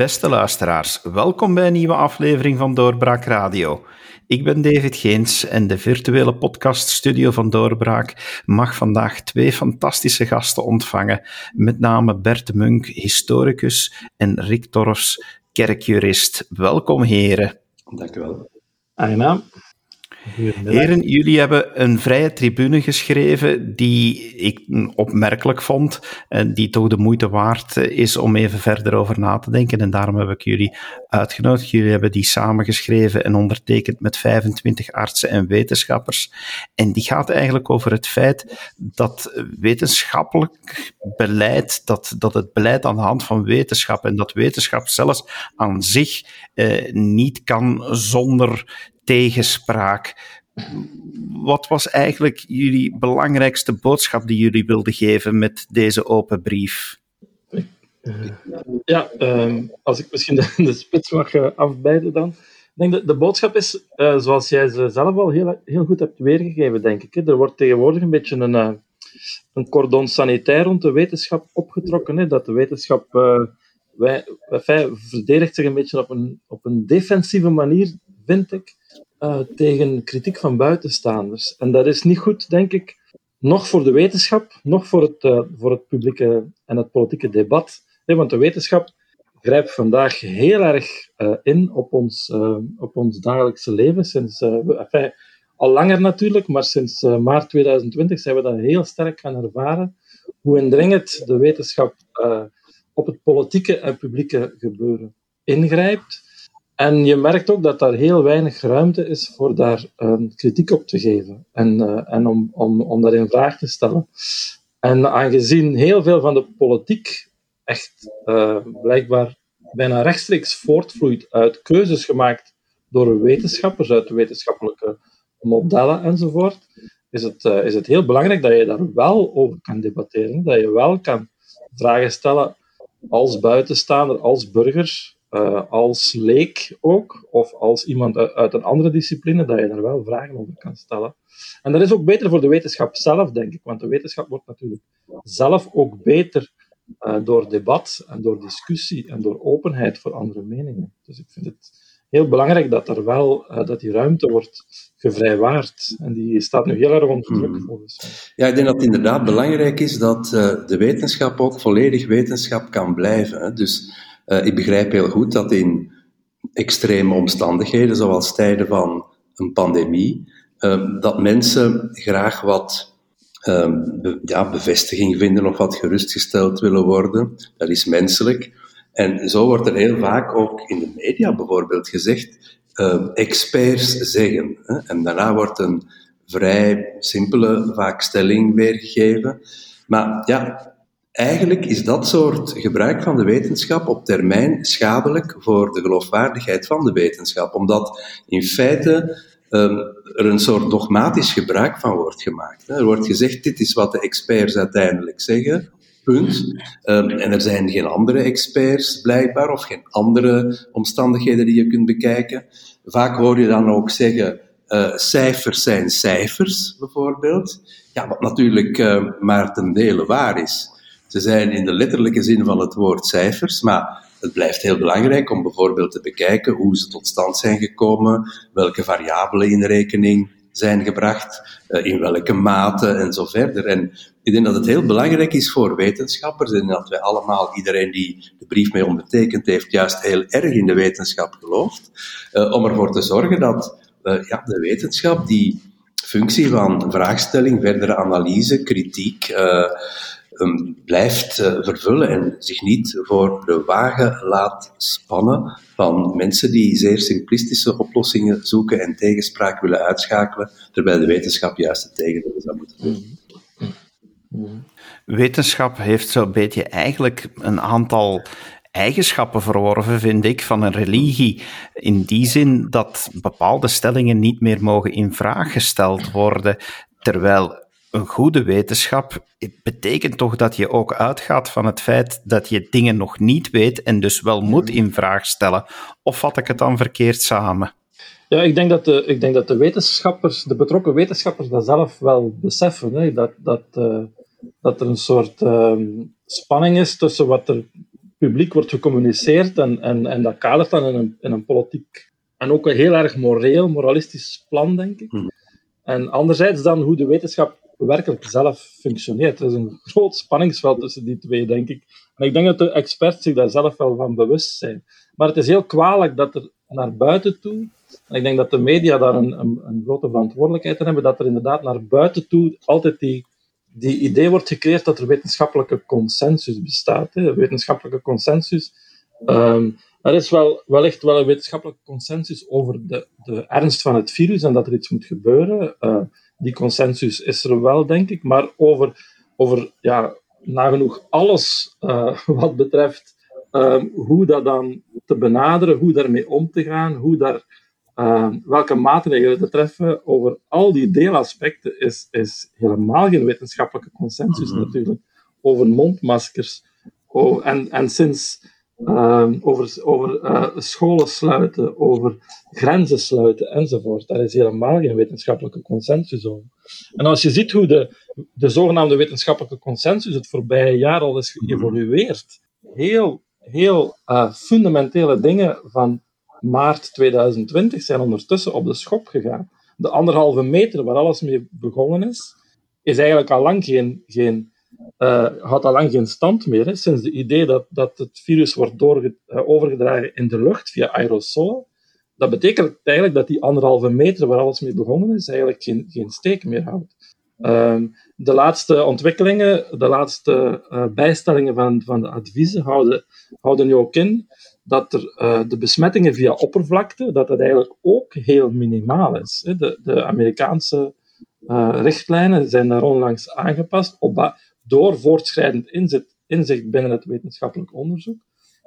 Beste luisteraars, welkom bij een nieuwe aflevering van Doorbraak Radio. Ik ben David Geens en de virtuele podcaststudio van Doorbraak mag vandaag twee fantastische gasten ontvangen, met name Bert Munk, historicus, en Rick Torfs, kerkjurist. Welkom heren. Dank u wel. Aangenaam. Heren, jullie hebben een vrije tribune geschreven die ik opmerkelijk vond en die toch de moeite waard is om even verder over na te denken. En daarom heb ik jullie uitgenodigd. Jullie hebben die samengeschreven en ondertekend met 25 artsen en wetenschappers. En die gaat eigenlijk over het feit dat wetenschappelijk beleid, dat, dat het beleid aan de hand van wetenschap en dat wetenschap zelfs aan zich eh, niet kan zonder tegenspraak. Wat was eigenlijk jullie belangrijkste boodschap die jullie wilden geven met deze open brief? Ja, ehm, als ik misschien de, spits mag uh, afbijden dan. Ik denk dat de boodschap is, uh, zoals jij ze zelf al heel, heel goed hebt weergegeven, denk ik. Hè. Er wordt tegenwoordig een beetje een, uh, een cordon sanitair rond de wetenschap opgetrokken. Hè. Dat de wetenschap wij, wij, verdedigt zich een beetje op een, op een defensieve manier, vind ik. Eh, tegen kritiek van buitenstaanders. En dat is niet goed, denk ik, nog voor de wetenschap, nog voor het, uh, voor het publieke en het politieke debat. want de wetenschap grijpt vandaag heel erg uh, in op ons, op ons dagelijkse leven. Sinds, al langer natuurlijk, maar sinds maart 2020 zijn we dat heel sterk gaan ervaren. Hoe indringend de wetenschap op het politieke en publieke gebeuren ingrijpt. En je merkt ook dat daar heel weinig ruimte is voor daar uh, kritiek op te geven en, uh, en om, om, om dat in vraag te stellen. En aangezien heel veel van de politiek echt uh, blijkbaar bijna rechtstreeks voortvloeit uit keuzes gemaakt door wetenschappers, uit wetenschappelijke modellen enzovoort, is het, is het heel belangrijk dat je daar wel over kan debatteren, dat je wel kan vragen stellen als buitenstaander, als burger, uh, als leek ook, of als iemand uit een andere discipline, dat je daar wel vragen over kan stellen. En dat is ook beter voor de wetenschap zelf, denk ik, want de wetenschap wordt natuurlijk zelf ook beter uh, door debat en door discussie en door openheid voor andere meningen. Dus ik vind het heel belangrijk dat er wel uh, dat die ruimte wordt gevrijwaard. En die staat nu heel erg onder druk, hmm. volgens mij. Ja, ik denk dat het inderdaad belangrijk is dat uh, de wetenschap ook volledig wetenschap kan blijven. Hè. Dus uh, ik begrijp heel goed dat in extreme omstandigheden, zoals tijden van een pandemie, uh, dat mensen graag wat be ja, bevestiging vinden of wat gerustgesteld willen worden. Dat is menselijk. En zo wordt er heel vaak ook in de media bijvoorbeeld gezegd, experts zeggen. Hè? En daarna wordt een vrij simpele vaak stelling weergegeven. Maar ja, Eigenlijk is dat soort gebruik van de wetenschap op termijn schadelijk voor de geloofwaardigheid van de wetenschap, omdat in feite um, er een soort dogmatisch gebruik van wordt gemaakt. Er wordt gezegd, dit is wat de experts uiteindelijk zeggen, punt. Um, en er zijn geen andere experts blijkbaar, of geen andere omstandigheden die je kunt bekijken. Vaak hoor je dan ook zeggen, uh, cijfers zijn cijfers, bijvoorbeeld. Ja, wat natuurlijk uh, maar ten dele waar is. Ze zijn in de letterlijke zin van het woord cijfers, maar het blijft heel belangrijk om bijvoorbeeld te bekijken hoe ze tot stand zijn gekomen, welke variabelen in rekening zijn gebracht, eh, in welke mate en zo verder. En ik denk dat het heel belangrijk is voor wetenschappers en dat wij allemaal, iedereen die de brief mee ondertekend heeft, juist heel erg in de wetenschap gelooft, uh, om ervoor te zorgen dat uh, ja, de wetenschap die functie van vraagstelling, verdere analyse, kritiek, blijft uh, vervullen en zich niet voor de wagen laat spannen van mensen die zeer simplistische oplossingen zoeken en tegenspraak willen uitschakelen, terwijl de wetenschap juist het tegendeel zou moeten doen. Wetenschap heeft zo'n beetje eigenlijk een aantal eigenschappen verworven, vind ik, van een religie. In die zin dat bepaalde stellingen niet meer mogen in vraag gesteld worden, terwijl een goede wetenschap betekent toch dat je ook uitgaat van het feit dat je dingen nog niet weet en dus wel moet in vraag stellen. Of vat ik het dan verkeerd samen? Ja, ik denk dat de, ik denk dat de wetenschappers, de betrokken wetenschappers, dat zelf wel beseffen. Hè? Dat, dat, uh, dat er een soort uh, spanning is tussen wat er publiek wordt gecommuniceerd en, en, en dat kadert dan in een, in een politiek en ook een heel erg moreel, moralistisch plan, denk ik. Hmm. En anderzijds dan hoe de wetenschap werkelijk zelf functioneert. Er is een groot spanningsveld tussen die twee, denk ik. En ik denk dat de experts zich daar zelf wel van bewust zijn. Maar het is heel kwalijk dat er naar buiten toe, en ik denk dat de media daar een, een, grote verantwoordelijkheid in hebben, dat er inderdaad naar buiten toe altijd die, die idee wordt gecreëerd dat er wetenschappelijke consensus bestaat. Hè. Wetenschappelijke consensus. Um, er is wel, wellicht wel een wetenschappelijke consensus over de, de ernst van het virus en dat er iets moet gebeuren. Uh, die consensus is er wel, denk ik. Maar over, over ja, nagenoeg alles uh, wat betreft uh, hoe dat dan te benaderen, hoe daarmee om te gaan, hoe daar, uh, welke maatregelen te treffen, over al die deelaspecten is, is helemaal geen wetenschappelijke consensus mhm. natuurlijk. Over mondmaskers. Oh, en, en sinds Ehm, over over uh, scholen sluiten, over grenzen sluiten enzovoort. Daar is helemaal geen wetenschappelijke consensus over. En als je ziet hoe de, de zogenaamde wetenschappelijke consensus het voorbije jaar al is geëvolueerd, heel, heel uh, fundamentele dingen van maart 2020 zijn ondertussen op de schop gegaan. De anderhalve meter waar alles mee begonnen is, is eigenlijk al lang geen, geen had al lang geen stand meer. Hè, sinds het idee dat, dat het virus wordt uh, overgedragen in de lucht via aerosolen. Dat betekent eigenlijk dat die anderhalve meter waar alles mee begonnen is, eigenlijk geen, geen steek meer houdt. Uh, de laatste ontwikkelingen, de laatste uh, bijstellingen van, van de adviezen houden, houden nu ook in dat er, de besmettingen via oppervlakte, dat dat eigenlijk ook heel minimaal is. De, de Amerikaanse richtlijnen zijn daar onlangs aangepast op, door voortschrijdend inzicht, inzicht binnen het wetenschappelijk onderzoek.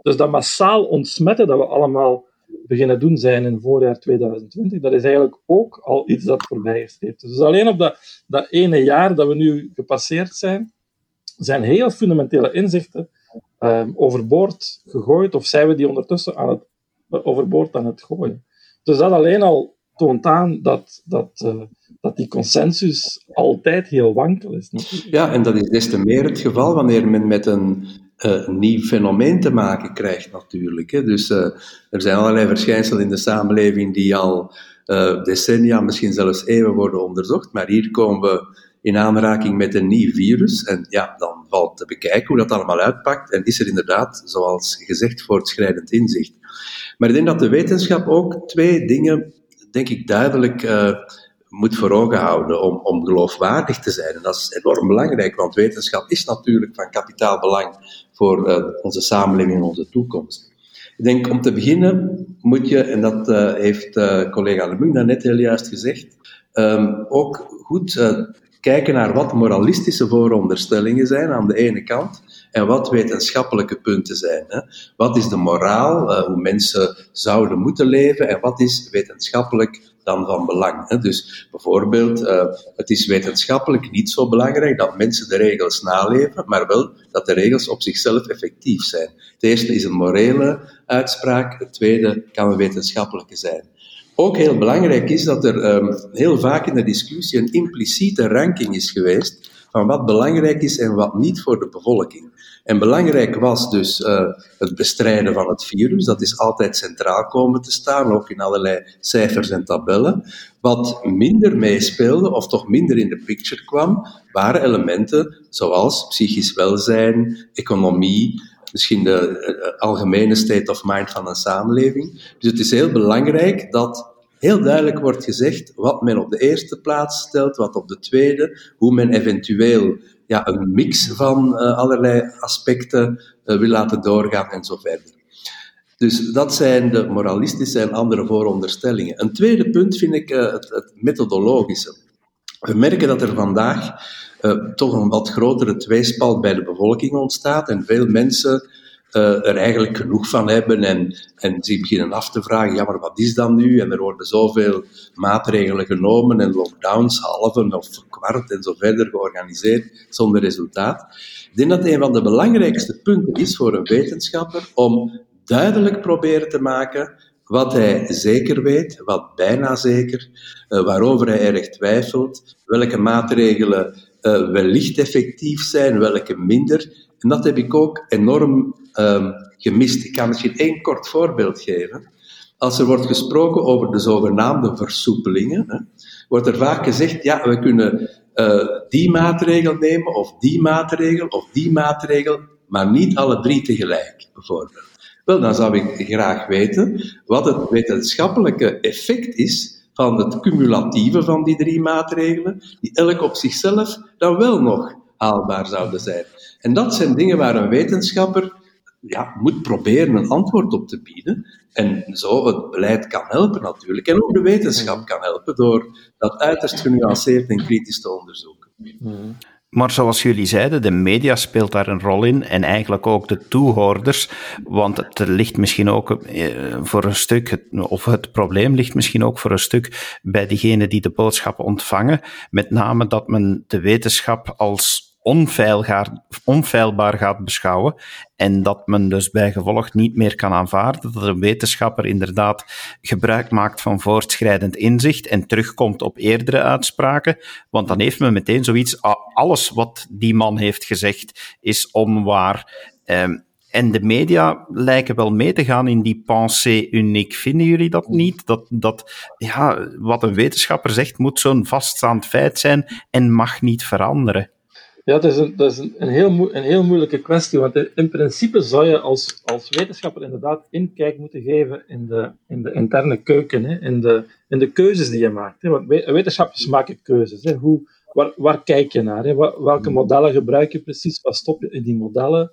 Dus dat massaal ontsmetten dat we allemaal beginnen doen zijn in voorjaar 2020, dat is eigenlijk ook al iets dat voorbij gestreefd is. Dus alleen op dat, dat ene jaar dat we nu gepasseerd zijn, zijn heel fundamentele inzichten um, overboord gegooid, of zijn we die ondertussen aan het, overboord aan het gooien. Dus dat alleen al toont aan dat, dat, uh, dat die consensus altijd heel wankel is. Ja, en dat is des te meer het geval wanneer men met een uh, nieuw fenomeen te maken krijgt, natuurlijk. Hè. Dus uh, er zijn allerlei verschijnselen in de samenleving die al decennia, misschien zelfs eeuwen worden onderzocht, maar hier komen we in aanraking met een nieuw virus. En ja, dan valt te bekijken hoe dat allemaal uitpakt. En is er inderdaad, zoals gezegd, voortschrijdend inzicht. Maar ik denk dat de wetenschap ook twee dingen denk ik, duidelijk uh, moet voor ogen houden om, om geloofwaardig te zijn. En dat is enorm belangrijk, want wetenschap is natuurlijk van kapitaal belang voor uh, onze samenleving en onze toekomst. Ik denk om te beginnen moet je, en dat uh, heeft collega Lemuna net heel juist gezegd, um, ook goed kijken naar wat moralistische vooronderstellingen zijn aan de ene kant en wat wetenschappelijke punten zijn. Hè. Wat is de moraal, uh, hoe mensen zouden moeten leven en wat is wetenschappelijk dan van belang. Hè. Dus bijvoorbeeld, uh, het is wetenschappelijk niet zo belangrijk dat mensen de regels naleven, maar wel dat de regels op zichzelf effectief zijn. Het eerste is een morele uitspraak, het tweede kan een wetenschappelijke zijn. Ook heel belangrijk is dat er um, heel vaak in de discussie een impliciete ranking is geweest van wat belangrijk is en wat niet voor de bevolking. En belangrijk was dus uh, het bestrijden van het virus. Dat is altijd centraal komen te staan, ook in allerlei cijfers en tabellen. Wat minder meespeelde, of toch minder in de picture kwam, waren elementen zoals psychisch welzijn, economie, misschien de uh, algemene state of mind van een samenleving. Dus het is heel belangrijk dat heel duidelijk wordt gezegd wat men op de eerste plaats stelt, wat op de tweede, hoe men eventueel ja, een mix van uh, allerlei aspecten uh, wil laten doorgaan en zo verder. Dus dat zijn de moralistische en andere vooronderstellingen. Een tweede punt vind ik uh, het, het, methodologische. We merken dat er vandaag toch een wat grotere tweespalt bij de bevolking ontstaat en veel mensen uh, er eigenlijk genoeg van hebben en, en zich beginnen af te vragen, ja, maar wat is dat nu? En er worden zoveel maatregelen genomen en lockdowns, halven of kwart en zo verder georganiseerd, zonder resultaat. Ik denk dat een van de belangrijkste punten is voor een wetenschapper om duidelijk proberen te maken wat hij zeker weet, wat bijna zeker, uh, waarover hij erg twijfelt, welke maatregelen uh, wellicht effectief zijn, welke minder, En dat heb ik ook enorm ehm, gemist. Ik kan misschien één kort voorbeeld geven. Als er wordt gesproken over de zogenaamde versoepelingen, hè, wordt er vaak gezegd, ja, we kunnen uh, die maatregel nemen, of die maatregel, of die maatregel, maar niet alle drie tegelijk, bijvoorbeeld. Wel, dan zou ik graag weten wat het wetenschappelijke effect is van het cumulatieve van die drie maatregelen, die elk op zichzelf dan wel nog haalbaar zouden zijn. En dat zijn dingen waar een wetenschapper ja, moet proberen een antwoord op te bieden. En zo het beleid kan helpen natuurlijk. En ook de wetenschap kan helpen door dat uiterst genuanceerd en kritisch te onderzoeken. Maar zoals jullie zeiden, de media speelt daar een rol in en eigenlijk ook de toehoorders. Want het ligt misschien ook eh, voor een stuk, of het probleem ligt misschien ook voor een stuk bij diegenen die de boodschap ontvangen. Met name dat men de wetenschap als onfeilbaar gaat beschouwen. En dat men dus bij gevolg niet meer kan aanvaarden dat een wetenschapper inderdaad gebruik maakt van voortschrijdend inzicht en terugkomt op eerdere uitspraken. Want dan heeft men meteen zoiets, alles wat die man heeft gezegd is onwaar. Ehm, en de media lijken wel mee te gaan in die pensée unique. Vinden jullie dat niet? Dat, dat ja, wat een wetenschapper zegt moet zo'n vaststaand feit zijn en mag niet veranderen. Ja, dat is, een, dat is een, een, heel, een heel moeilijke kwestie, want in principe zou je als, als wetenschapper inderdaad inkijk moeten geven in de, in de interne keuken, hè, in, de, in de keuzes die je maakt. Hè. Want wetenschappers maken keuzes. Hè. Hoe, waar, waar kijk je naar? Hè? Welke modellen gebruik je precies? Wat stop je in die modellen?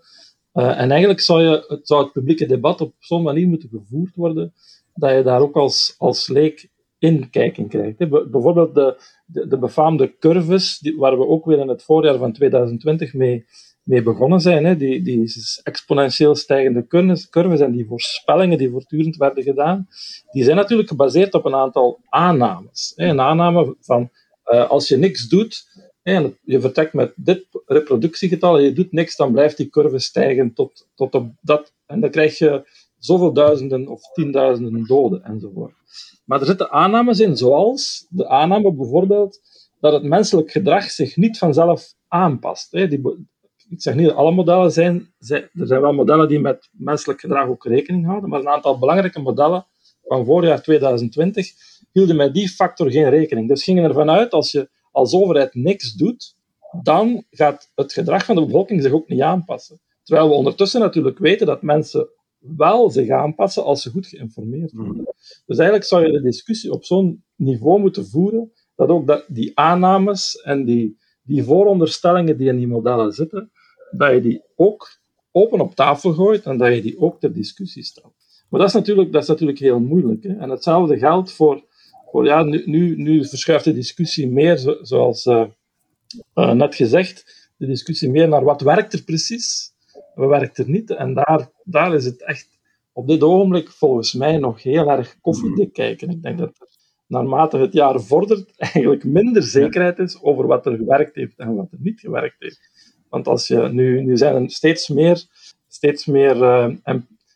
Uh, en eigenlijk zou, je, het, zou het publieke debat op zo'n manier moeten gevoerd worden dat je daar ook als, als leek inkijken krijgt. Bijvoorbeeld de, de, de befaamde curves, waar we ook weer in het voorjaar van 2020 mee, mee begonnen zijn. Hè. Die, die exponentieel stijgende curves, en die voorspellingen die voortdurend werden gedaan, die zijn natuurlijk gebaseerd op een aantal aannames. Hè. Een aanname van uh, als je niks doet, en je vertrekt met dit reproductiegetal en je doet niks, dan blijft die curve stijgen tot, tot op dat. En dan krijg je zoveel duizenden of tienduizenden doden enzovoort. Maar er zitten aannames in, zoals de aanname bijvoorbeeld dat het menselijk gedrag zich niet vanzelf aanpast. Die, ik zeg niet dat alle modellen zijn, er zijn wel modellen die met menselijk gedrag ook rekening houden, maar een aantal belangrijke modellen van voorjaar 2020 hielden met die factor geen rekening. Dus gingen ervan uit, als je als overheid niks doet, dan gaat het gedrag van de bevolking zich ook niet aanpassen. Terwijl we ondertussen natuurlijk weten dat mensen wel zich aanpassen als ze goed geïnformeerd worden. Mm. Dus eigenlijk zou je de discussie op zo'n niveau moeten voeren dat ook dat die aannames en die, die vooronderstellingen die in die modellen zitten, dat je die ook open op tafel gooit en dat je die ook ter discussie stelt. Maar dat is natuurlijk, dat is natuurlijk heel moeilijk. Hè? En hetzelfde geldt voor, voor ja, nu, nu, nu verschuift de discussie meer, zoals uh, uh, net gezegd, de discussie meer naar wat werkt er precies werkt er niet. En daar, daar is het echt op dit ogenblik volgens mij nog heel erg koffiedik kijken. Ik denk dat er naarmate het jaar vordert eigenlijk minder zekerheid is over wat er gewerkt heeft en wat er niet gewerkt heeft. Want als je, nu, nu zijn er steeds meer, steeds meer uh,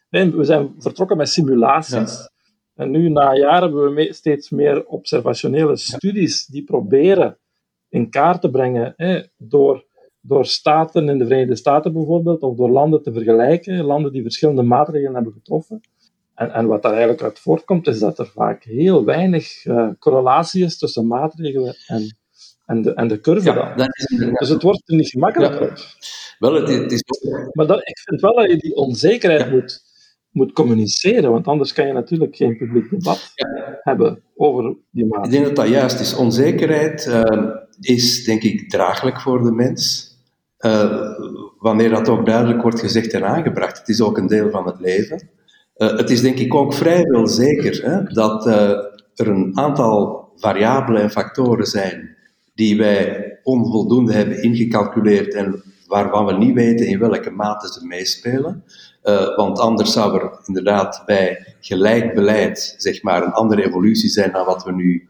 en, we zijn vertrokken met simulaties. En nu na jaren hebben we steeds meer observationele studies die proberen in kaart te brengen door door staten in de Verenigde Staten bijvoorbeeld, of door landen te vergelijken, landen die verschillende maatregelen hebben getroffen. En, en wat daar eigenlijk uit voortkomt, is dat er vaak heel weinig uh, correlatie is tussen maatregelen en, en, de, en de curve ja, dan. Dus het wordt er niet gemakkelijker ja. Wel, het, het is... Maar dat, ik vind wel dat je die onzekerheid moet, moet communiceren, want anders kan je natuurlijk geen publiek debat hebben over die maatregelen. Ik denk dat dat juist is. Onzekerheid uh, is, denk ik, draaglijk voor de mens. Uh, wanneer dat ook duidelijk wordt gezegd en aangebracht. Het is ook een deel van het leven. Uh, het is denk ik ook vrijwel zeker hè, dat uh, er een aantal variabelen en factoren zijn die wij onvoldoende hebben ingecalculeerd en waarvan we niet weten in welke mate ze meespelen. want anders zou er inderdaad bij gelijk beleid zeg maar, een andere evolutie zijn dan wat we nu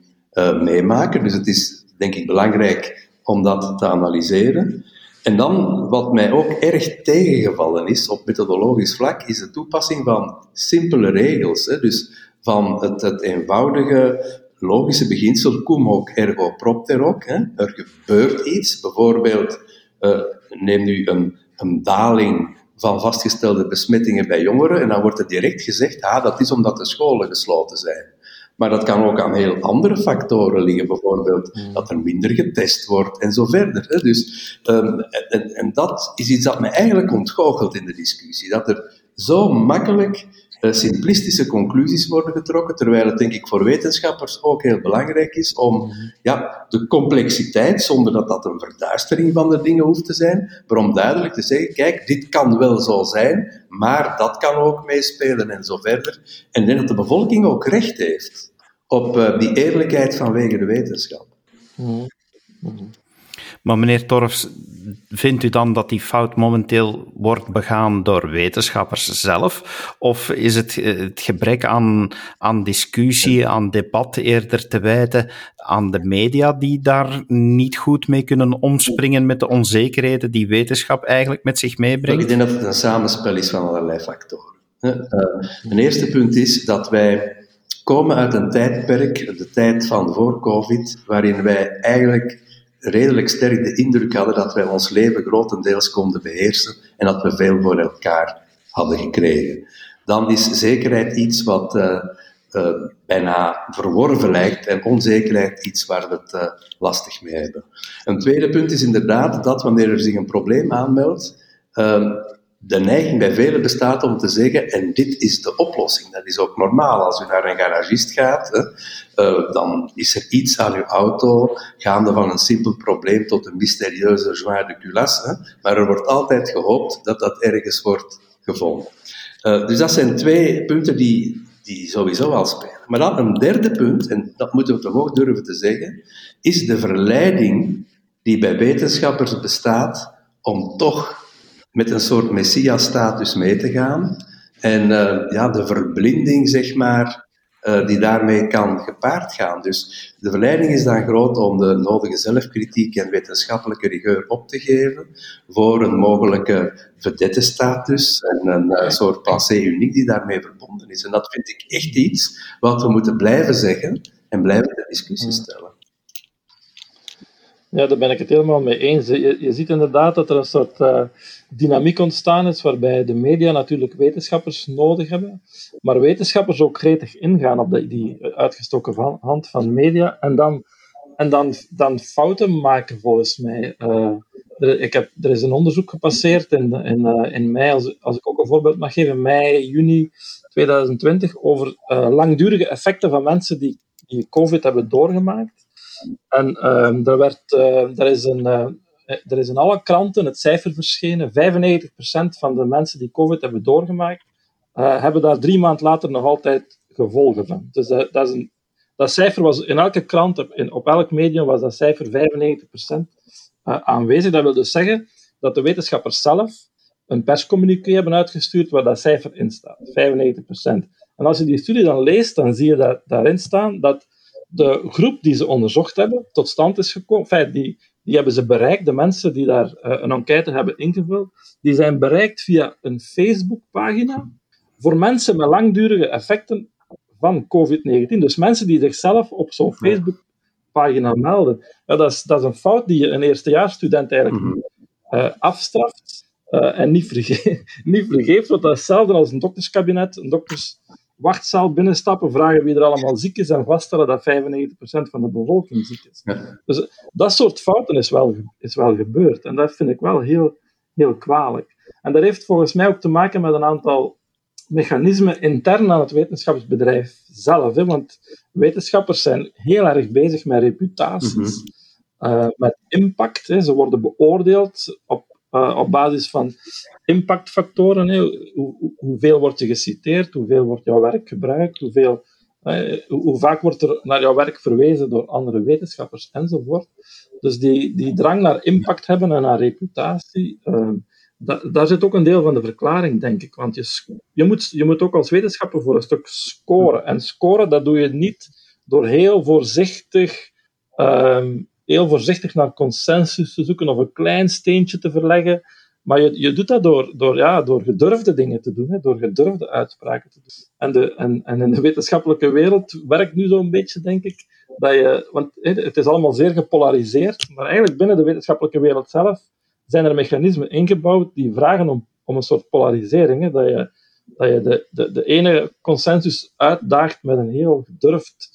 meemaken. Dus het is denk ik belangrijk om dat te analyseren. En dan, wat mij ook erg tegengevallen is op methodologisch vlak, is de toepassing van simpele regels. Hè? Dus van het, het eenvoudige, logische beginsel, cum hoc ergo propter hoc. Hè? Er gebeurt iets, bijvoorbeeld, uh, neem nu een een daling van vastgestelde besmettingen bij jongeren. En dan wordt er direct gezegd, ah, dat is omdat de scholen gesloten zijn. Maar dat kan ook aan heel andere factoren liggen, bijvoorbeeld hmm. dat er minder getest wordt en zo verder. Hè. Dus, um, en, en, dat is iets dat me eigenlijk ontgoochelt in de discussie. Dat er zo makkelijk simplistische conclusies worden getrokken, terwijl het denk ik voor wetenschappers ook heel belangrijk is om hmm. ja, de complexiteit, zonder dat dat een verduistering van de dingen hoeft te zijn, maar om duidelijk te zeggen, kijk, dit kan wel zo zijn, maar dat kan ook meespelen en zo verder. En denk dat de bevolking ook recht heeft op uh, die eerlijkheid vanwege de wetenschap. Mm maar meneer Torfs, vindt u dan dat die fout momenteel wordt begaan door wetenschappers zelf? Of is het, eh, het gebrek aan, aan discussie, aan debat eerder te wijten aan de media die daar niet goed mee kunnen omspringen met de onzekerheden die wetenschap eigenlijk met zich meebrengt? Ik denk dat het een samenspel is van allerlei factoren. Een eerste punt is dat wij komen uit een tijdperk, de tijd van voor COVID, waarin wij eigenlijk redelijk sterk de indruk hadden dat wij ons leven grotendeels konden beheersen en dat we veel voor elkaar hadden gekregen. Dan is zekerheid iets wat uh, uh, bijna verworven lijkt en onzekerheid iets waar we het uh, lastig mee hebben. Een tweede punt is inderdaad dat wanneer er zich een probleem aanmeldt, ehm, de neiging bij velen bestaat om te zeggen, en dit is de oplossing. Dat is ook normaal. Als u naar een garagist gaat, hè, uh, dan is er iets aan uw auto, gaande van een simpel probleem tot een mysterieuze joie de culasse. Maar er wordt altijd gehoopt dat dat ergens wordt gevonden. Uh, dus dat zijn twee punten die, die sowieso al spelen. Maar dan een derde punt, en dat moeten we toch ook durven te zeggen, is de verleiding die bij wetenschappers bestaat om toch met een soort messias-status mee te gaan. En uh, ja, de verblinding, zeg maar, uh, die daarmee kan gepaard gaan. Dus de verleiding is dan groot om de nodige zelfkritiek en wetenschappelijke rigeur op te geven voor een mogelijke vedette-status en een uh, soort pensée uniek die daarmee verbonden is. En dat vind ik echt iets wat we moeten blijven zeggen en blijven de discussie stellen. Ja, daar ben ik het helemaal mee eens. Je, je ziet inderdaad dat er een soort uh, dynamiek ontstaan is, waarbij de media natuurlijk wetenschappers nodig hebben, maar wetenschappers ook gretig ingaan op die, uitgestoken van, hand van media en dan, en dan, dan fouten maken, volgens mij. Uh, er, ik heb, er is een onderzoek gepasseerd in, in, uh, in mei, als, als ik ook een voorbeeld mag geven, mei, juni 2020, over langdurige effecten van mensen die, die COVID hebben doorgemaakt. En uh, er, werd, uh, er, is een, uh, er is in alle kranten het cijfer verschenen. 95% van de mensen die COVID hebben doorgemaakt, uh, hebben daar drie maanden later nog altijd gevolgen van. Dus dat, is een, dat cijfer was in elke krant, in, op elk medium was dat cijfer 95% aanwezig. Dat wil dus zeggen dat de wetenschappers zelf een perscommuniqué hebben uitgestuurd waar dat cijfer in staat. 95%. En als je die studie dan leest, dan zie je dat, daarin staan dat de groep die ze onderzocht hebben tot stand is gekomen, enfin, die, die hebben ze bereikt, de mensen die daar uh, een enquête hebben ingevuld, die zijn bereikt via een Facebookpagina voor mensen met langdurige effecten van COVID-19. Dus mensen die zichzelf op zo'n Facebookpagina melden. Ja, dat, is, dat is een fout die je een eerstejaarsstudent eigenlijk uh, afstraft uh, en niet, verge niet vergeeft. Want dat is hetzelfde als een dokterskabinet, een dokters wachtzaal binnenstappen, vragen wie er allemaal ziek is en vaststellen dat 95% van de bevolking ziek is. Dus dat soort fouten is wel, is wel gebeurd. En dat vind ik wel heel, heel kwalijk. En dat heeft volgens mij ook te maken met een aantal mechanismen intern aan het wetenschapsbedrijf zelf. Hè? Want wetenschappers zijn heel erg bezig met reputaties, mhm. uh, met impact. Hè? Ze worden beoordeeld op uh, op basis van impactfactoren. Hoe, hoeveel wordt je geciteerd, hoeveel wordt jouw werk gebruikt, hoeveel, hoe, vaak wordt er naar jouw werk verwezen door andere wetenschappers enzovoort. Dus die, die drang naar impact hebben en naar reputatie, uh, daar zit ook een deel van de verklaring, denk ik. Want je, je, moet, je moet ook als wetenschapper voor een stuk scoren. En scoren, dat doe je niet door heel voorzichtig um, heel voorzichtig naar consensus te zoeken of een klein steentje te verleggen. Maar je, je doet dat door, door, ja, door gedurfde dingen te doen, hè, door gedurfde uitspraken te doen. En, de, en, en in de wetenschappelijke wereld werkt nu zo'n beetje, denk ik, dat je, want het is allemaal zeer gepolariseerd, maar eigenlijk binnen de wetenschappelijke wereld zelf zijn er mechanismen ingebouwd die vragen om, om een soort polarisering. Hè, dat je, dat je de, de, de ene consensus uitdaagt met een heel gedurfd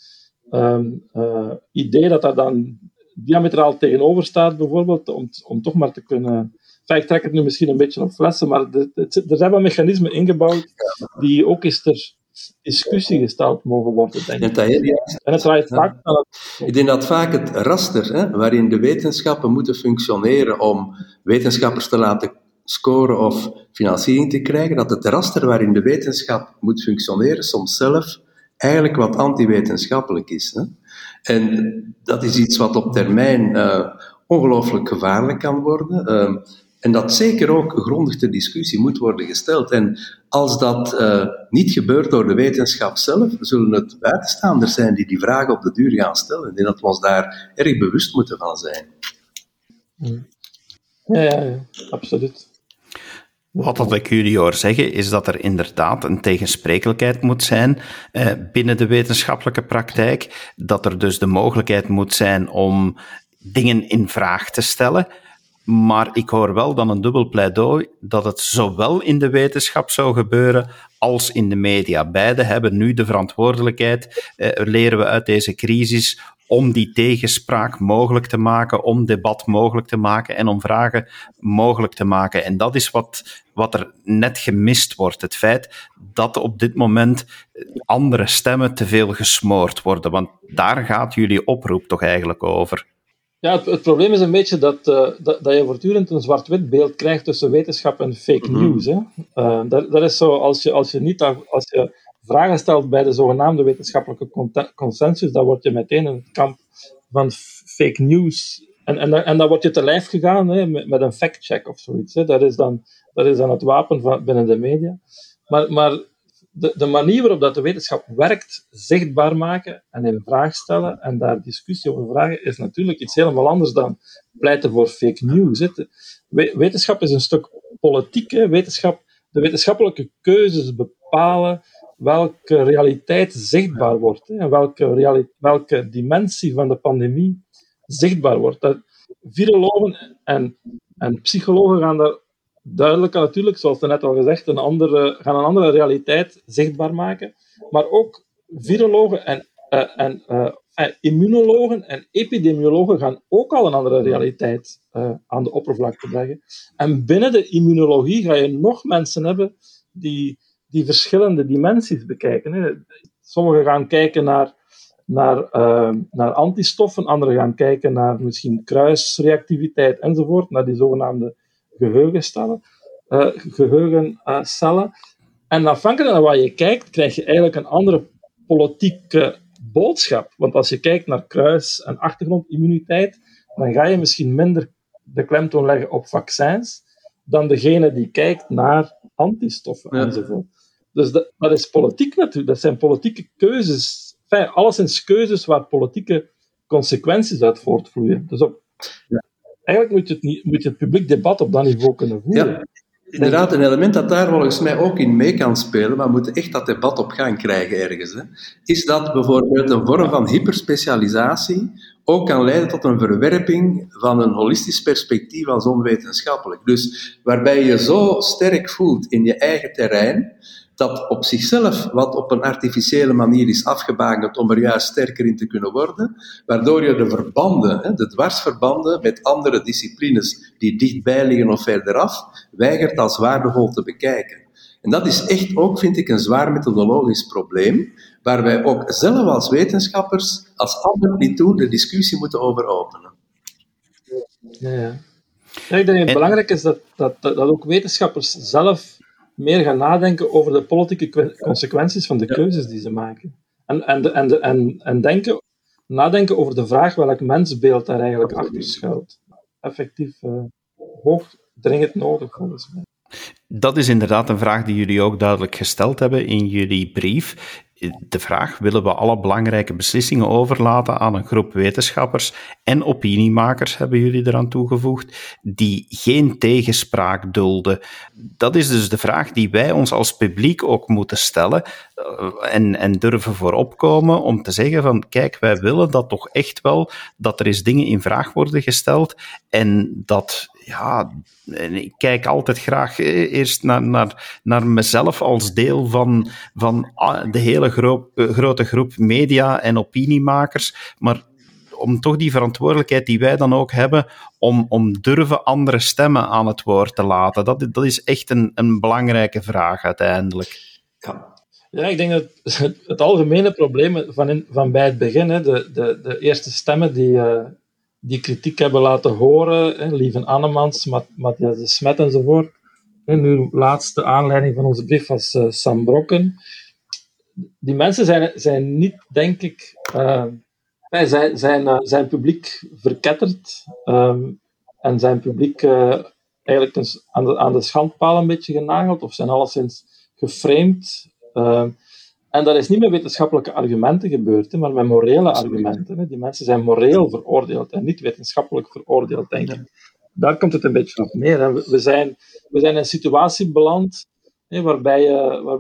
ehm, eh, idee dat daar dan diametraal tegenover staat, bijvoorbeeld, om, om toch maar te kunnen. Enfin, ik trek het nu misschien een beetje op flessen, maar er zijn wel mechanismen ingebouwd die ook eens ter discussie gesteld mogen worden, denk ik. En het draait vaak Ik denk dat vaak het raster hè, waarin de wetenschappen moeten functioneren om wetenschappers te laten scoren of financiering te krijgen, dat het raster waarin de wetenschap moet functioneren soms zelf eigenlijk wat antiwetenschappelijk is. Hè. En dat is iets wat op termijn uh, ongelooflijk gevaarlijk kan worden. Uh, en dat zeker ook grondig ter discussie moet worden gesteld. En als dat uh, niet gebeurt door de wetenschap zelf, zullen het buitenstaanders zijn die die vragen op de duur gaan stellen. Denk dat we ons daar erg bewust moeten van zijn. Ja, ja absoluut. Wat dat ik jullie hoor zeggen, is dat er inderdaad een tegensprekelijkheid moet zijn eh, binnen de wetenschappelijke praktijk. Dat er dus de mogelijkheid moet zijn om dingen in vraag te stellen. Maar ik hoor wel dan een dubbel pleidooi dat het zowel in de wetenschap zou gebeuren als in de media. Beide hebben nu de verantwoordelijkheid, eh, leren we uit deze crisis, om die tegenspraak mogelijk te maken, om debat mogelijk te maken en om vragen mogelijk te maken. En dat is wat, wat er net gemist wordt. Het feit dat op dit moment andere stemmen te veel gesmoord worden. Want daar gaat jullie oproep toch eigenlijk over. Ja, het, probleem is een beetje dat, uh, dat, dat, je voortdurend een zwart-wit beeld krijgt tussen wetenschap en fake mhm. news. Hè. Uh, dat, dat, is zo, als je, als je niet als je vragen stelt bij de zogenaamde wetenschappelijke consensus, dan word je meteen in het kamp van fake news. En, en, en dan word je te lijf gegaan hè, met, met een fact-check of zoiets. Hè. Dat, is dan, dat is dan het wapen van, binnen de media. Maar, maar de, de manier waarop dat de wetenschap werkt, zichtbaar maken en in vraag stellen en daar discussie over vragen, is natuurlijk iets helemaal anders dan pleiten voor fake news. Wetenschap is een stuk politiek. Wetenschap, de wetenschappelijke keuzes bepalen welke realiteit zichtbaar wordt en welke, welke dimensie van de pandemie zichtbaar wordt. Dat, virologen en, en psychologen gaan daar duidelijk natuurlijk, zoals net al gezegd, een andere, gaan een andere realiteit zichtbaar maken. Maar ook virologen en, uh, en uh, immunologen en epidemiologen gaan ook al een andere realiteit uh, aan de oppervlakte brengen. En binnen de immunologie ga je nog mensen hebben die, die verschillende dimensies bekijken. Hè. Sommigen gaan kijken naar, naar, naar antistoffen, anderen gaan kijken naar misschien kruisreactiviteit enzovoort, naar die zogenaamde geheugencellen. Uh, geheugencellen. En afhankelijk van waar je kijkt, krijg je eigenlijk een andere politieke boodschap. Want als je kijkt naar kruis- en achtergrondimmuniteit, dan ga je misschien minder de klemtoon leggen op vaccins dan degene die kijkt naar antistoffen enzovoort. Dus dat, dat, is politiek natuurlijk. Dat zijn politieke keuzes. Enfin, alleszins keuzes waar politieke consequenties uit voortvloeien. Dus op, ja eigenlijk moet je, het, niet, moet je het publiek debat op dat niveau kunnen voeren. Ja, inderdaad, een element dat daar volgens mij ook in mee kan spelen, maar we moeten echt dat debat op gang krijgen ergens, hè, is dat bijvoorbeeld een vorm van hyperspecialisatie ook kan leiden tot een verwerping van een holistisch perspectief als onwetenschappelijk. Dus waarbij je zo sterk voelt in je eigen terrein, dat op zichzelf wat op een artificiële manier is afgebakend om er juist sterker in te kunnen worden, waardoor je de verbanden, de dwarsverbanden met andere disciplines die dichtbij liggen of verderaf, weigert als waardevol te bekijken. En dat is echt ook, vind ik, een zwaar methodologisch probleem, waar wij ook zelf als wetenschappers, als anderen niet doen, de discussie moeten over openen. Ja, ja. ik denk dat het belangrijk is dat, dat, dat ook wetenschappers zelf meer gaan nadenken over de politieke consequenties van de keuzes die ze maken. En, en, en, en, en denken, nadenken over de vraag welk mensbeeld daar eigenlijk achter schuilt. Effectief uh, hoog dringend nodig, volgens mij. Dat is inderdaad een vraag die jullie ook duidelijk gesteld hebben in jullie brief de vraag: willen we alle belangrijke beslissingen overlaten aan een groep wetenschappers en opiniemakers, hebben jullie eraan toegevoegd, die geen tegenspraak dulden? Dat is dus de vraag die wij ons als publiek ook moeten stellen eh, en, en durven voorop komen om te zeggen van kijk, wij willen dat toch echt wel, dat er eens dingen in vraag worden gesteld en dat ja, ik kijk altijd graag eerst naar, naar, naar mezelf als deel van, van ah, de hele grote groep media en opiniemakers. Maar om toch die verantwoordelijkheid die wij dan ook hebben, om, om durven andere stemmen aan het woord te laten. Dat, dat is echt een, een belangrijke vraag uiteindelijk. Ja. Ja, ik denk dat het, algemene probleem van, van bij het begin, hè, de, de, de eerste stemmen die, uh, die kritiek hebben laten horen, hè, Lieven Annemans, Matthias de Smet enzovoort. En nu laatste aanleiding van onze brief was uh, Sam Brokken. Die mensen zijn, zijn niet, denk ik, uh, zijn, zijn, uh, zijn publiek verketterd um, en zijn publiek eigenlijk aan de, aan de schandpaal een beetje genageld of zijn alleszins geframed Ehm, en dat is niet met wetenschappelijke argumenten gebeurd, maar met morele argumenten. Hè. Die mensen zijn moreel veroordeeld en niet wetenschappelijk veroordeeld, denk ik. Daar komt het een beetje op neer. We, zijn, we zijn in een situatie beland hè, waarbij je, waar,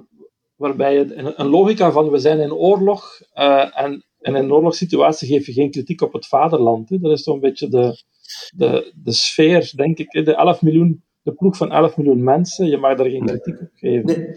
waarbij je een, logica van we zijn in oorlog uh, en, in een oorlogssituatie geef je geen kritiek op het vaderland. Hè. Dat is zo'n beetje de, de, de sfeer, denk ik. Hè. De 11 miljoen de ploeg van 11 miljoen mensen, je mag daar geen kritiek op geven.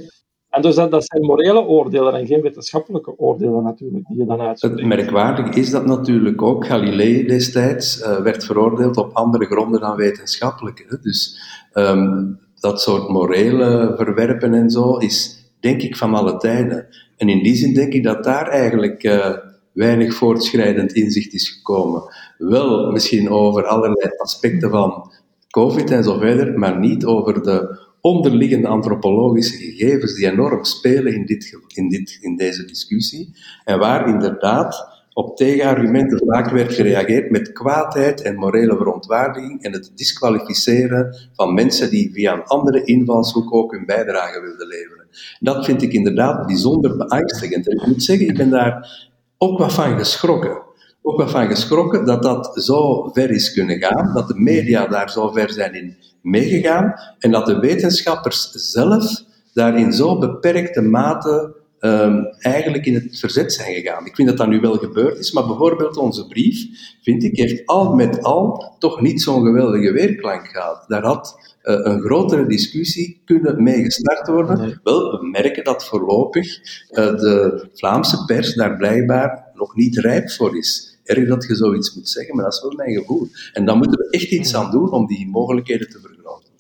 En dus dat, dat zijn morele oordelen en geen wetenschappelijke oordelen natuurlijk die je dan uitspreekt. Het merkwaardige is dat natuurlijk ook Galilei destijds uh, werd veroordeeld op andere gronden dan wetenschappelijke. Hè? Dus um, dat soort morele verwerpen en zo is denk ik van alle tijden. En in die zin denk ik dat daar eigenlijk uh, weinig voortschrijdend inzicht is gekomen. Wel misschien over allerlei aspecten van COVID en zo verder, maar niet over de onderliggende antropologische gegevens die enorm spelen in, dit, in, dit, in deze discussie. En waar inderdaad op tegenargumenten vaak werd gereageerd met kwaadheid en morele verontwaardiging en het disqualificeren van mensen die via een andere invalshoek ook hun bijdrage wilden leveren. Dat vind ik inderdaad bijzonder beangstigend. En ik moet zeggen, ik ben daar ook wat van geschrokken ook wel van geschrokken dat dat zo ver is kunnen gaan, dat de media daar zo ver zijn in meegegaan en dat de wetenschappers zelf daar in zo beperkte mate um, eigenlijk in het verzet zijn gegaan. Ik vind dat dat nu wel gebeurd is, maar bijvoorbeeld onze brief, vind ik, heeft al met al toch niet zo'n geweldige weerklank gehad. Daar had uh, een grotere discussie kunnen mee gestart worden. Wel, we merken dat voorlopig uh, de Vlaamse pers daar blijkbaar nog niet rijp voor is erg dat je zoiets moet zeggen, maar dat is wel mijn gevoel. En dan moeten we echt iets aan doen om die mogelijkheden te vergroten.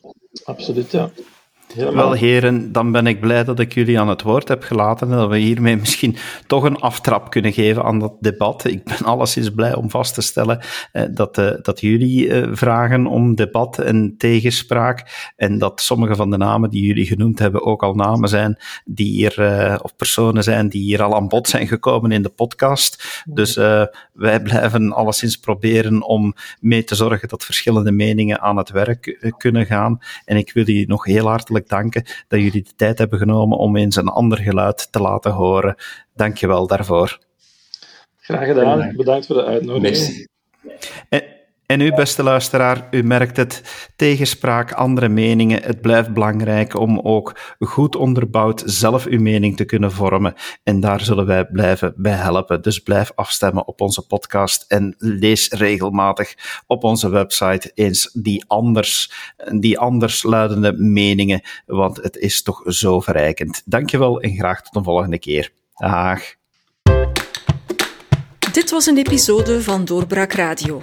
Absoluut, ja. Wel, heren, dan ben ik blij dat ik jullie aan het woord heb gelaten en dat we hiermee misschien toch een aftrap kunnen geven aan dat debat. Ik ben alleszins blij om vast te stellen eh, dat, eh, dat jullie eh, vragen om debat en tegenspraak en dat sommige van de namen die jullie genoemd hebben ook al namen zijn die hier, eh, of personen zijn die hier al aan bod zijn gekomen in de podcast. Dus eh, wij blijven alleszins proberen om mee te zorgen dat verschillende meningen aan het werk eh, kunnen gaan. En ik wil jullie nog heel hartelijk danken dat jullie de tijd hebben genomen om eens een ander geluid te laten horen. Dank je wel daarvoor. Graag gedaan. Bedankt voor de uitnodiging. En u, beste luisteraar, u merkt het, tegenspraak, andere meningen, het blijft belangrijk om ook goed onderbouwd zelf uw mening te kunnen vormen. En daar zullen wij blijven bij helpen. Dus blijf afstemmen op onze podcast en lees regelmatig op onze website eens die anders, die anders luidende meningen, want het is toch zo verrijkend. Dankjewel en graag tot een volgende keer. Dag. Dit was een episode van Doorbraak Radio